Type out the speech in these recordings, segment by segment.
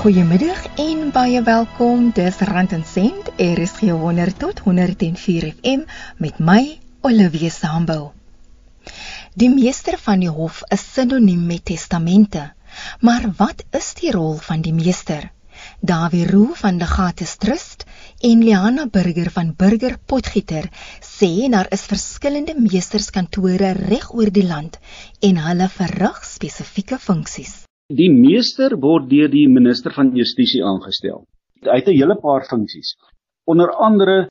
Goeiemiddag en baie welkom. Dis Rand en Sent, RSG 100 tot 104 FM met my Olivia Sambou. Die meester van die hof is sinoniem met testamente. Maar wat is die rol van die meester? Dawie Roo van die Gates Trust en Liana Burger van Burger Potgieter sê daar is verskillende meesterskantore reg oor die land en hulle verrig spesifieke funksies. Die meester word deur die minister van Justisie aangestel. Hy het 'n hele paar funksies. Onder andere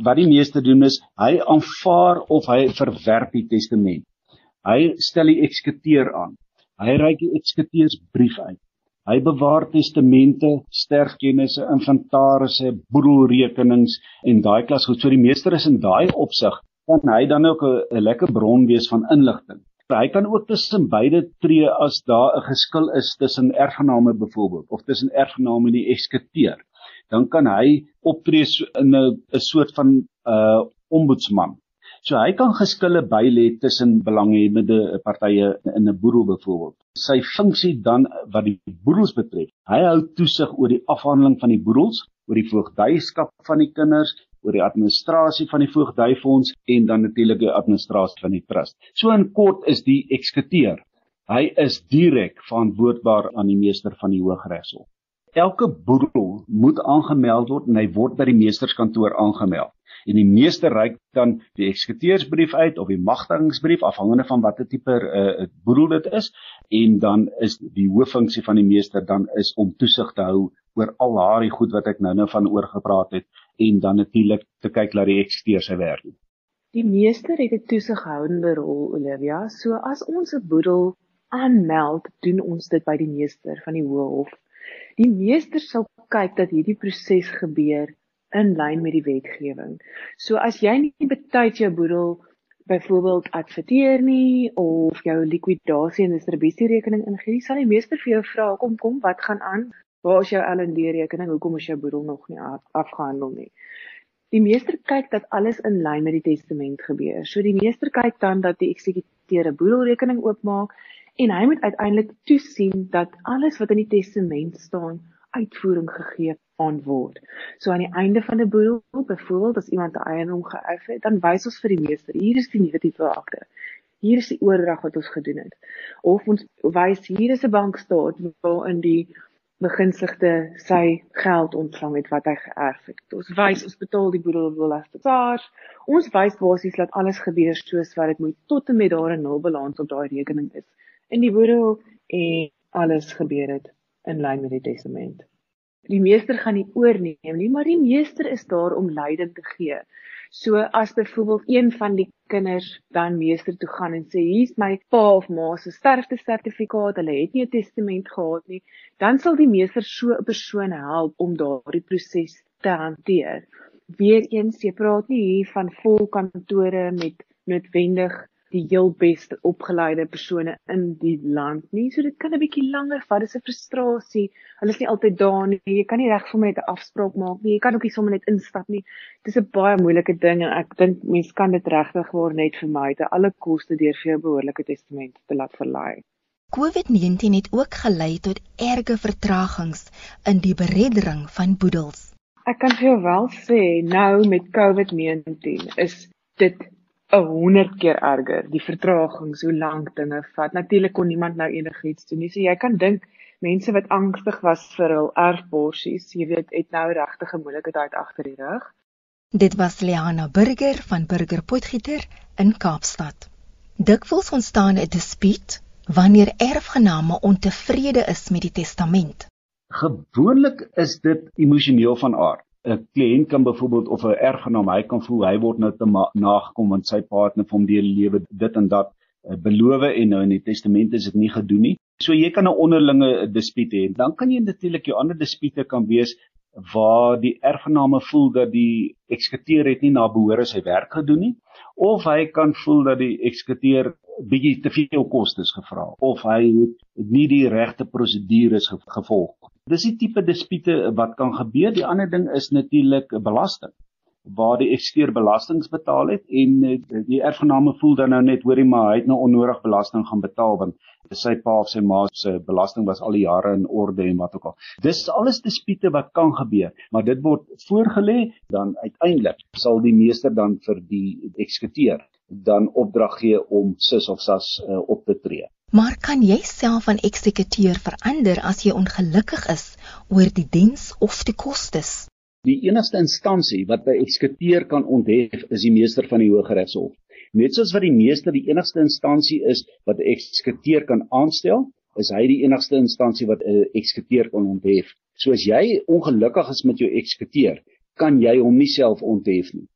wat die meester doen is hy aanvaar of hy verwerp die testament. Hy stel die eksekuteur aan. Hy reik die eksekuteursbrief uit. Hy bewaar testamente, sterfkennisse, inventarisse, boedelrekenings en daai klas goed. So die meester is in daai opsig kan hy dan ook 'n lekker bron wees van inligting. Hy kan ook tussen beide tree as daar 'n geskil is tussen erfgename byvoorbeeld of tussen erfgename en die eksekuteur. Dan kan hy optree in 'n soort van 'n uh, ombudsman. So hy kan geskille bylê tussen belanghebbende partye in 'n boedel byvoorbeeld. Sy funksie dan wat die boedels betref, hy hou toesig oor die afhandeling van die boedels, oor die voogdyskap van die kinders oor die administrasie van die voogdyfonds en dan natuurlik die administrasie van die trust. So in kort is die eksekuteur. Hy is direk verantwoordbaar aan die meester van die Hooggeregshof. Elke boedel moet aangemeld word en hy word by die meesterskantoor aangemeld. En die meester reik dan die eksekuteursbrief uit of die magtigingsbrief afhangende van watter tipe uh, boedel dit is en dan is die hooffunksie van die meester dan is om toesig te hou oor al daai goed wat ek nou-nou van oor gepraat het en dan natuurlik te kyk dat die eksekuteur sy werk doen. Die meester het 'n toesighoudende rol, Olivia. So as ons 'n boedel aanmeld, doen ons dit by die meester van die Hooghof. Die meester sal kyk dat hierdie proses gebeur in lyn met die wetgewing. So as jy nie betyds jou boedel byvoorbeeld adverteer nie of jou likwidasie en distribusie rekening ingee, sal die meester vir jou vra, "Kom, kom, wat gaan aan? Waar is jou L&D rekening? Hoekom is jou boedel nog nie af, afgehandel nie? Die meester kyk dat alles in lyn met die testament gebeur. So die meester kyk dan dat die eksekuteur 'n boedelrekening oopmaak en hy moet uiteindelik toesien dat alles wat in die testament staan uitvoering gegee aan word. So aan die einde van 'n boedel, byvoorbeeld as iemand 'n eiendom geërf het, dan wys ons vir die meester, hier is die negatiewe akte. Hier is die oordrag wat ons gedoen het. Of ons wys hier is 'n bankstaat waarin die begunstigde sy geld ontvang het wat hy geërf het. Ons wys ons betaal die boedelbelasting. SARS, ons wys basies dat alles gebeur soos wat dit moet tot en met daar 'n nul balans op daai rekening is in die boedel en alles gebeur het in lyn met die testament. Die meester gaan nie oorneem nie, maar die meester is daar om leiding te gee. So as byvoorbeeld een van die kinders dan meester toe gaan en sê hier's my pa of ma se sterftesertifikaat, hulle het nie 'n testament gehad nie, dan sal die meester so 'n persoon help om daardie proses te hanteer. Weereens, jy praat nie hier van vol kantore met noodwendig die heel beste opgeleide persone in die land nie. So dit kan 'n bietjie langer vat. Dis 'n frustrasie. Hulle is nie altyd daar nie. Jy kan nie reg vir my net 'n afspraak maak nie. Jy kan ook nie sommer net instap nie. Dit is 'n baie moeilike ding en ek dink mense kan dit regtig waar net vir my te alle koste deur vir jou behoorlike testament te laat verlaai. COVID-19 het ook gelei tot erge vertragings in die bereddering van boedels. Ek kan vir jou wel sê nou met COVID-19 is dit 'n 100 keer erger. Die vertragings, hoe lank dinge vat. Natuurlik kon niemand nou enigiets doen nie. So jy kan dink mense wat angstig was vir hul erfborsies, jy weet, het nou regtig 'n moeilike tyd agter die rug. Dit was Liana Burger van Burger Potgieter in Kaapstad. Dikwels ontstaan 'n dispuut wanneer erfgename ontevrede is met die testament. Gewoonlik is dit emosioneel van aard. 'n kliënt kan byvoorbeeld of 'n erfgenaam, hy kan voel hy word nou te nagekom want sy partner vir hom die lewe dit en dat uh, beloof en nou in die testament is dit nie gedoen nie. So jy kan 'n onderlinge dispuut hê. Dan kan jy natuurlik jou ander dispute kan wees waar die erfgename voel dat die eksekuteur het nie na behoore sy werk gedoen nie of hy kan voel dat die eksekuteur bietjie te veel kostes gevra of hy het nie die regte prosedures gevolg Dis die tipe dispute wat kan gebeur. Die ander ding is natuurlik belasting. Waar die eksekuteur belastings betaal het en uh, die erfgename voel dan nou net hoorie maar hy het nou onnodig belasting gaan betaal want sy pa of sy ma se belasting was al die jare in orde en wat ook al. Dis alles dispute wat kan gebeur, maar dit word voorgelê dan uiteindelik sal die meester dan vir die eksekuteur dan opdrag gee om sis of sas uh, op te tree. Maar kan jy self van eksekuteur verander as jy ongelukkig is oor die diens of die kostes? Die enigste instansie wat by eksekuteur kan onthef is die meester van die Hooggeregshof. Net soos wat die meester die enigste instansie is wat 'n eksekuteur kan aanstel, is hy die enigste instansie wat 'n eksekuteur kan onthef. So as jy ongelukkig is met jou eksekuteur, kan jy hom nie self onthef nie.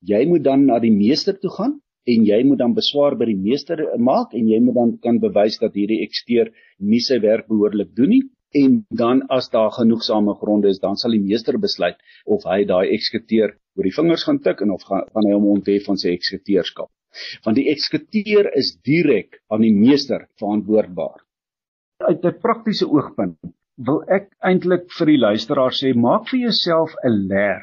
Jy moet dan na die meester toe gaan en jy moet dan beswaar by die meester maak en jy moet dan kan bewys dat hierdie eksekuteur nie sy werk behoorlik doen nie en dan as daar genoegsame gronde is dan sal die meester besluit of hy daai eksekuteur oor die vingers gaan tik en of gaan, gaan hy hom onthef van sy eksekuteurskap. Want die eksekuteur is direk aan die meester verantwoordbaar. Uit 'n praktiese oogpunt wil ek eintlik vir die luisteraar sê maak vir jouself 'n leer.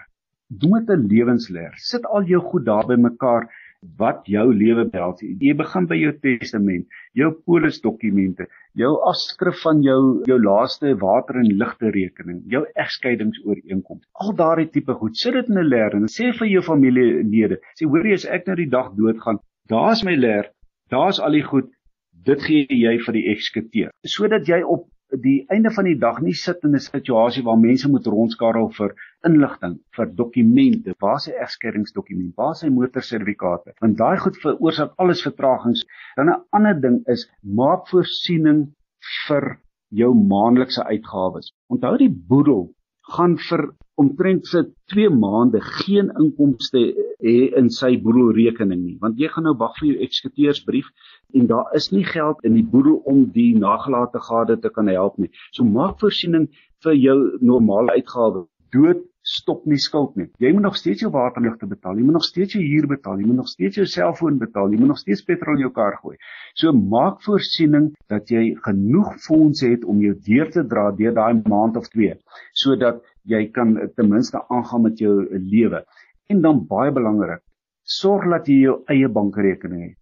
Doen dit 'n lewensleer. Sit al jou goed daar by mekaar wat jou lewe behels. Jy begin by jou testament, jou polisdokumente, jou afskrif van jou jou laaste water en ligte rekening, jou egskeidingsooreenkoms. Al daardie tipe goed, sit dit in 'n leer en sê vir jou familielede, sê hoor jy as ek nou die dag doodgaan, daar's my leer, daar's al die goed, dit gee jy vir die eksekuteur, sodat jy op die einde van die dag nie sit in 'n situasie waar mense moet rondskarrel vir inligting, vir dokumente, waar sy egskeidingsdokument, waar sy motorsertifikate? Want daai goed veroorsaak alles vertragings. Dan 'n ander ding is maak voorsiening vir jou maandelikse uitgawes. Onthou die boedel gaan vir omtrent vir 2 maande geen inkomste hê in sy boedelrekening nie want jy gaan nou wag vir jou eksekuteursbrief en daar is nie geld in die boedel om die nagelate gade te kan help nie so maak voorsiening vir jou normale uitgawes dood stop nie skuld nie jy moet nog steeds jou waterligte betaal jy moet nog steeds jou huur betaal jy moet nog steeds jou selfoon betaal jy moet nog steeds petrol in jou kar gooi so maak voorsiening dat jy genoeg fondse het om jou deur te dra deur daai maand of twee sodat jy kan ten minste aangaan met jou lewe. En dan baie belangrik, sorg dat jy jou eie bankrekening het.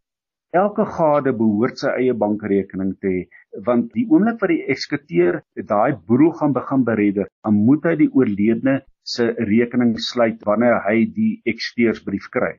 Elke gade behoort sy eie bankrekening te hê, want die oomblik wat die eksekuteur daai boedel gaan begin beredder, dan moet hy die oorledene se rekening sluit wanneer hy die eksekuteursbrief kry.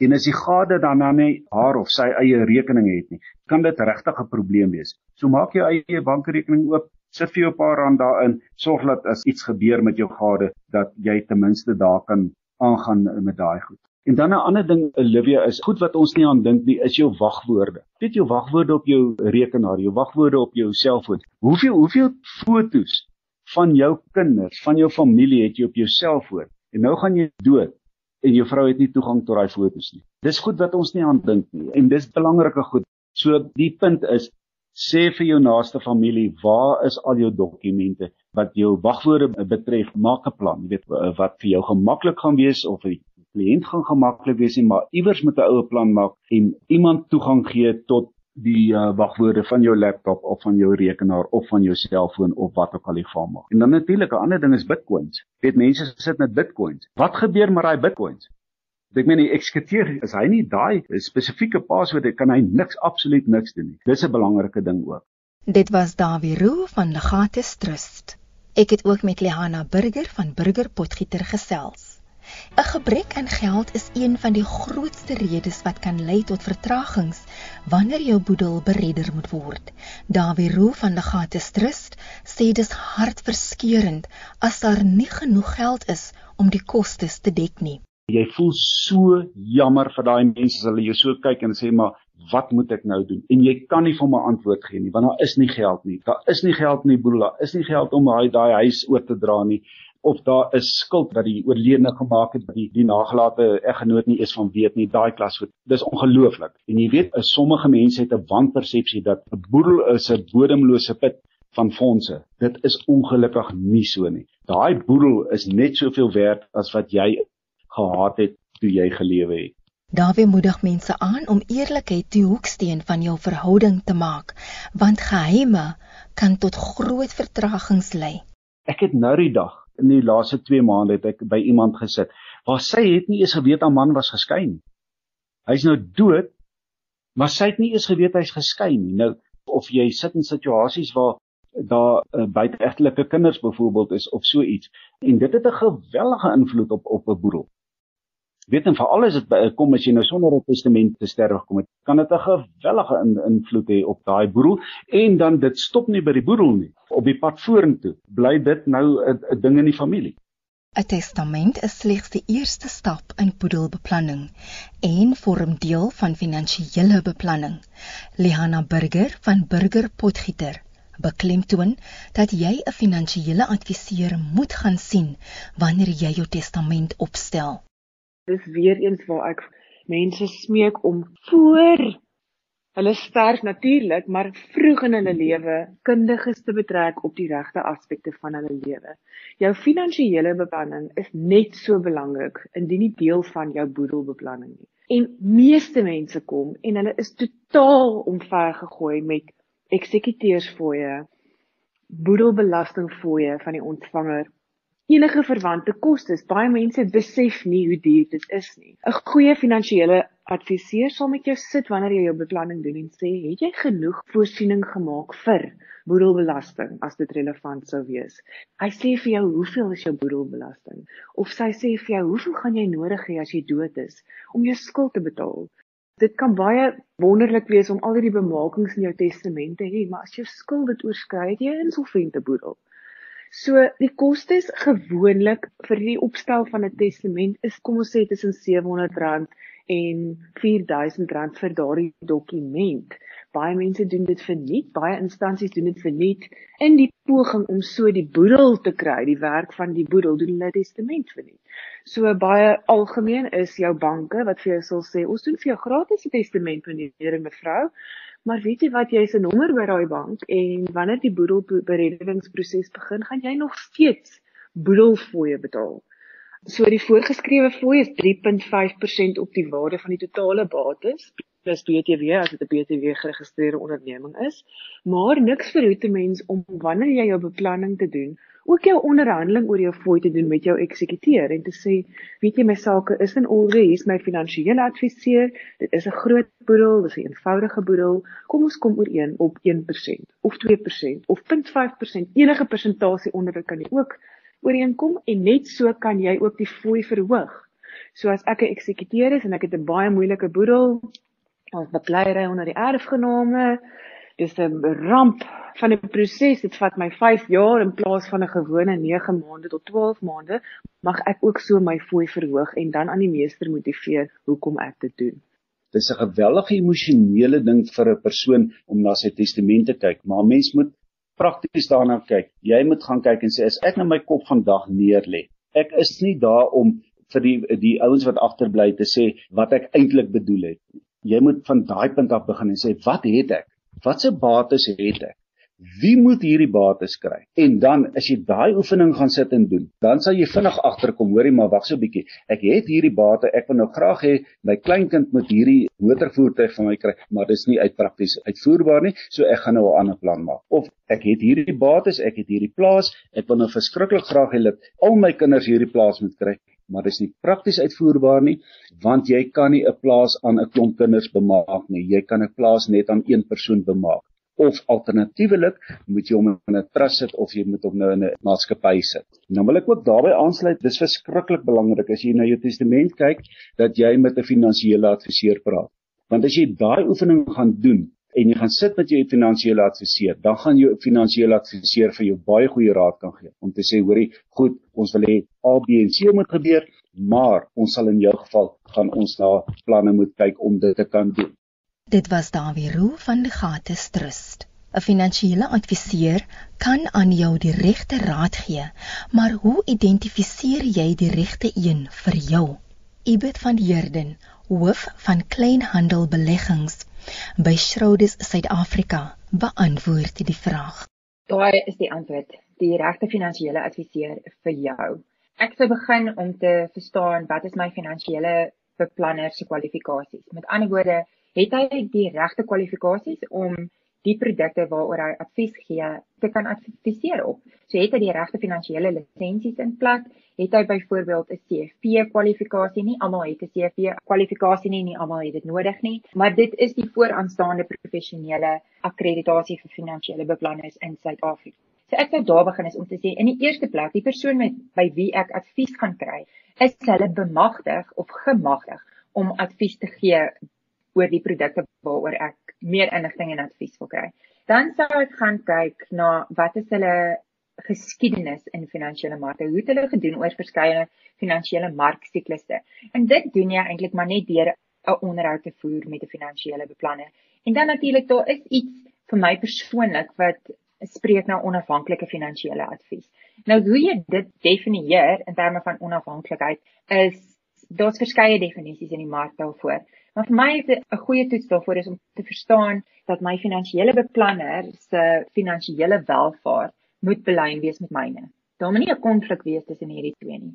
En as die gade dan dan nie haar of sy eie rekening het nie, kan dit regtig 'n probleem wees. So maak jou eie bankrekening oop, sit vir jou 'n paar rand daarin, sorg dat as iets gebeur met jou gade, dat jy ten minste daar kan aangaan met daai goed. En dan 'n ander ding Olivia is goed wat ons nie aan dink nie is jou wagwoorde. Weet jou wagwoorde op jou rekenaar, jou wagwoorde op jou selfoon. Hoeveel hoeveel fotos van jou kinders, van jou familie het jy op jou selfoon? En nou gaan jy dood en jou vrou het nie toegang tot daai fotos nie. Dis goed wat ons nie aan dink nie en dis belangrike goed. So die punt is sê vir jou naaste familie waar is al jou dokumente wat jou wagwoorde betref maak 'n plan jy weet wat vir jou gemaklik gaan wees of kliënt gaan gemaklik wees nie maar iewers moet 'n oue plan maak en iemand toegang gee tot die uh, wagwoorde van jou laptop of van jou rekenaar of van jou selfoon of wat ook al die geval mag en dan natuurlik 'n ander ding is bitcoins weet mense sit met bitcoins wat gebeur met daai bitcoins Ek meen die eksekuteur is hy nie daai spesifieke paswoorde kan hy niks absoluut niks doen nie. Dis 'n belangrike ding ook. Dit was Dawie Roo van Legatus Trust. Ek het ook met Lehana Burger van Burger Potgieter gesels. 'n Gebrek aan geld is een van die grootste redes wat kan lei tot vertragings wanneer jou boedel beredder moet word. Dawie Roo van Legatus Trust sê dis hartverskeurende as daar nie genoeg geld is om die kostes te dek nie. Jy voel so jammer vir daai mense as hulle jou so kyk en sê maar wat moet ek nou doen? En jy kan nie vir my antwoord gee nie want daar is nie geld nie. Daar is nie geld in die boedel daar is nie geld om daai huis oor te dra nie of daar is skuld wat die oorledene gemaak het wat die die nagelate eggenoot nie is van weet nie daai klas goed dis ongelooflik en jy weet sommige mense het 'n wanpersepsie dat 'n boedel is 'n bodemlose put van fondse dit is ongelukkig nie so nie daai boedel is net soveel werd as wat jy gehad het toe jy gelewe het. Dawie moedig mense aan om eerlikheid die hoeksteen van jou verhouding te maak, want geheime kan tot groot vertragings lei. Ek het nou die dag in die laaste 2 maande het ek by iemand gesit waar sy het nie eens geweet haar man was geskei nie. Hy's nou dood, maar sy het nie eens geweet hy's geskei nie. Nou of jy sit in situasies waar daar uh, buiteegtelike kinders byvoorbeeld is of so iets en dit het 'n geweldige invloed op op 'n boedel. Weet en veral as dit kom as jy nou sonder 'n testament te sterf kom het, kan dit 'n gewellige in, invloed hê op daai boedel en dan dit stop nie by die boedel nie. Op die pad vorentoe bly dit nou 'n ding in die familie. 'n Testament is slegs die eerste stap in boedelbeplanning en vorm deel van finansiële beplanning. Liana Burger van Burger Potgieter beklemtoon dat jy 'n finansiële adviseur moet gaan sien wanneer jy jou testament opstel. Dis weer eens waar ek mense smeek om voor hulle sterf natuurlik, maar vroeg in hulle lewe kundiges te betrek op die regte aspekte van hulle lewe. Jou finansiële beplanning is net so belangrik indien nie deel van jou boedelbeplanning nie. En meeste mense kom en hulle is totaal omvergegooi met eksekuteursfooie, boedelbelastingfooie van die ontvanger, enige verwante kostes. Baie mense besef nie hoe duur dit is nie. 'n Goeie finansiële adviseur sal met jou sit wanneer jy jou beplanning doen en sê, "Het jy genoeg voorsiening gemaak vir boedelbelasting as dit relevant sou wees?" Hy sê vir jou, "Hoeveel is jou boedelbelasting?" Of sy sê vir jou, "Hoeveel gaan jy nodig hê as jy dood is om jou skuld te betaal?" Dit kan baie wonderlik wees om al hierdie bemarkings in jou testament te hê, maar as jou skuld dit oorskry, het jy insolvente boedel. So die kostes gewoonlik vir die opstel van 'n testament is kom ons sê tussen R700 en R4000 vir daardie dokument. Baie mense doen dit vir niks, baie instansies doen dit vir niks in die poging om so die boedel te kry, die werk van die boedel doen hulle testament vir niks. So baie algemeen is jou banke wat vir jou sal sê ons doen vir jou gratis testament meneer en mevrou. Maar weet jy wat jy se nommer by daai bank en wanneer die boedelbereddingsproses begin, gaan jy nog steeds boedelfooie betaal. So die voorgeskrewe fooi is 3.5% op die waarde van die totale bates plus BTW as dit 'n BTW geregistreerde onderneming is. Maar niks verhoed 'n mens om wanneer jy jou beplanning te doen ook jou onderhandeling oor jou fooi te doen met jou eksekuteur en te sê, weet jy my sake is in orde, hier's my finansiële adviseur, dit is 'n groot boedel, dis 'n eenvoudige boedel. Kom ons kom ooreen op 1% of 2% of 0.5%, enige persentasie onder dit kan jy ook ooreenkom en net so kan jy ook die fooi verhoog. So as ek 'n eksekuteur is en ek het 'n baie moeilike boedel, ons bekleierery onder die erfgename, dis 'n ramp van 'n proses. Dit vat my 5 jaar in plaas van 'n gewone 9 maande tot 12 maande, mag ek ook so my fooi verhoog en dan aan die meester motiveer hoekom ek dit doen. Dis 'n geweldige emosionele ding vir 'n persoon om na sy testament te kyk, maar mens moet prakties daarna kyk. Jy moet gaan kyk en sê as ek nou my kop vandag neerlê, ek is nie daar om vir die die ouens wat agterbly te sê wat ek eintlik bedoel het. Jy moet van daai punt af begin en sê wat het ek? Watse bates het ek? Wie moet hierdie bates kry? En dan as jy daai oefening gaan sit en doen, dan sal jy vinnig agterkom, hoorie, maar wag so 'n bietjie. Ek het hierdie bate, ek wil nou graag hê my kleinkind moet hierdie motorvoertuig van my kry, maar dit is nie uitprakties uitvoerbaar nie, so ek gaan nou 'n ander plan maak. Of ek het hierdie bates, ek het hierdie plaas, ek wil nou verskriklik graag hê dat al my kinders hierdie plaas moet kry maar dit is nie prakties uitvoerbaar nie want jy kan nie 'n plaas aan 'n klomp kinders bemaak nie. Jy kan 'n plaas net aan een persoon bemaak. Of alternatiefelik moet jy hom in 'n trust sit of jy moet hom nou in 'n maatskappy sit. Nou wil ek ook daarbey aansluit dis verskriklik belangrik as jy na jou testament kyk dat jy met 'n finansiële adviseur praat. Want as jy daai oefening gaan doen en jy gaan sit met jou finansiële adviseur, dan gaan jou finansiële adviseur vir jou baie goeie raad kan gee om te sê, hoorie, goed, ons wil hê A, B en C moet gebeur, maar ons sal in jou geval gaan ons na planne moet kyk om dit te kan doen. Dit was Dawie Roo van die Gates Trust. 'n Finansiële adviseur kan aan jou die regte raad gee, maar hoe identifiseer jy die regte een vir jou? Ibet van Heerden, hoof van Kleinhandelbeleggings by Schroders Suid-Afrika beantwoord die vraag. Daai is die antwoord. Die regte finansiële adviseur vir jou. Ek sou begin om te verstaan wat is my finansiële beplanner se kwalifikasies. Met ander woorde, het hy die regte kwalifikasies om die produkte waaroor hy advies gee te kan adviseer op. So het hy die regte finansiële lisensies in plek, het hy byvoorbeeld 'n CFP kwalifikasie nie almal het 'n CFP kwalifikasie nie, nie almal het dit nodig nie, maar dit is die vooraanstaande professionele akkreditasie vir finansiële beplanners in Suid-Afrika. So ek sou daar begin is om te sê in die eerste plek, die persoon met by wie ek advies gaan kry, is hulle bemagtig of gemagtig om advies te gee oor die produkte waaroor ek meer inligting en advies wil kry. Dan sou ek gaan kyk na wat is hulle geskiedenis in finansiële markte. Hoe het hulle gedoen oor verskeie finansiële marksiklusse? En dit doen jy eintlik maar net deur 'n onderhoud te voer met 'n finansiële beplanner. En dan natuurlik daar is iets vir my persoonlik wat spreek na onafhanklike finansiële advies. Nou hoe jy dit definieer in terme van onafhanklikheid is daar's verskeie definisies in die mark daarvoor. Maar vir my is 'n goeie toets daarvoor is om te verstaan dat my finansiële beplanner se finansiële welfaart moet belyn wees met myne. Daar moet nie 'n konflik wees tussen hierdie twee nie.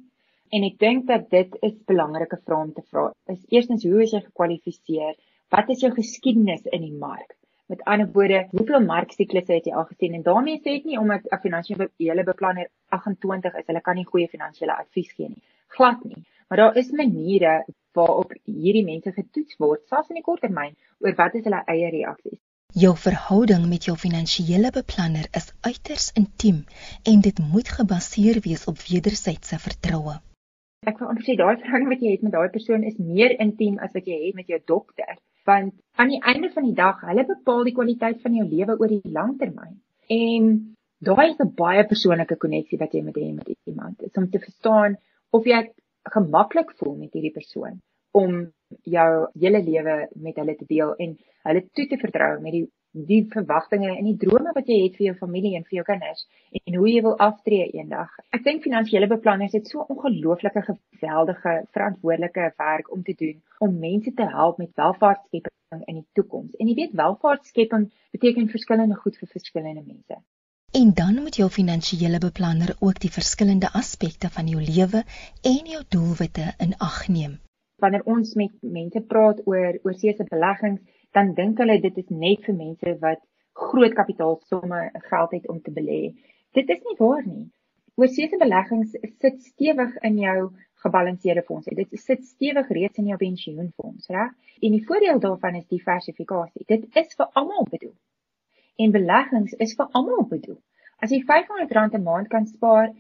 En ek dink dat dit is belangrike vrae om te vra. Is eerstens hoe is jy gekwalifiseer? Wat is jou geskiedenis in die mark? Met ander woorde, hoeveel marksiklusse het jy al gesien? En daarmee sê ek nie omdat 'n finansiële beplanner 28 is, hulle kan nie goeie finansiële advies gee nie. Glad nie. Maar daar is maniere waarop hierdie mense getoets word, selfs in die kort termyn, oor wat is hulle eie reaksies. Jou verhouding met jou finansiële beplanner is uiters intiem en dit moet gebaseer wees op wederwysige vertroue. Ek wil amper sê daai verhouding wat jy het met daai persoon is meer intiem as wat jy het met jou dokter, want aan die einde van die dag, hulle bepaal die kwaliteit van jou lewe oor die lang termyn. En daai is 'n baie persoonlike koneksie wat jy met hom met iemand. Om te verstaan of jy gemaklik voel met hierdie persoon om jou hele lewe met hulle te deel en hulle toe te vertrou met die die verwagtinge en die drome wat jy het vir jou familie en vir jou kinders en hoe jy wil aftree eendag. Ek dink finansiële beplanners het so ongelooflike geweldige verantwoordelike werk om te doen om mense te help met welvaartskeping in die toekoms. En jy weet welvaartskepping beteken verskillende goed vir verskillende mense. En dan moet jou finansiële beplanner ook die verskillende aspekte van jou lewe en jou doelwitte in ag neem. Wanneer ons met mense praat oor oorseese beleggings, dan dink hulle dit is net vir mense wat groot kapitaalsomme geld het om te belê. Dit is nie waar nie. Oorseese beleggings sit stewig in jou gebalanseerde fondse. Dit sit stewig reeds in jou pensioenfonds, reg? En die voordeel daarvan is diversifikasie. Dit is vir almal bedoel en beleggings is vir almal bedoel. As jy R500 'n maand kan spaar,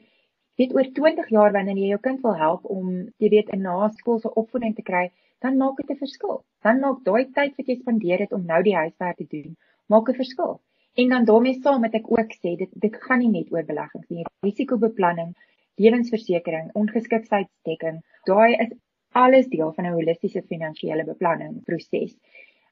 weet oor 20 jaar wanneer jy jou kind wil help om jy weet 'n naskoolse opvoeding te kry, dan maak dit 'n verskil. Dan maak daai tyd wat jy spandeer het om nou die huiswerk te doen, maak 'n verskil. En dan daarmee saam met ek ook sê dit dit gaan nie net oor beleggings nie. Risikobeplanning, lewensversekering, ongeskiktheidsdekking, daai is alles deel van 'n holistiese finansiële beplanning proses.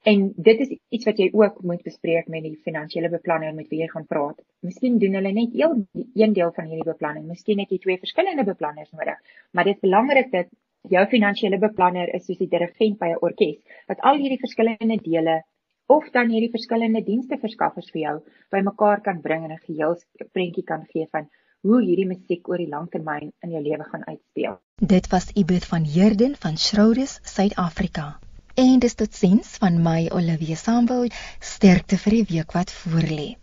En dit is iets wat jy ook moet bespreek met die finansiële beplanner met wie jy gaan praat. Miskien doen hulle net een, deel van hierdie beplanning. Miskien het jy twee verskillende beplanners nodig. Maar dit is belangrik dat jou finansiële beplanner is soos die dirigent by 'n orkes wat al hierdie verskillende dele of dan hierdie verskillende dienste verskaffers vir jou bymekaar kan bring en 'n geheel prentjie kan gee van hoe hierdie musiek oor die lang termyn in jou lewe gaan uitspeel. Dit was Ibeth van Heerden van Schrouders, Suid-Afrika. En dis tot sins van my Olivia Sambo sterkte vir die week wat voorlê.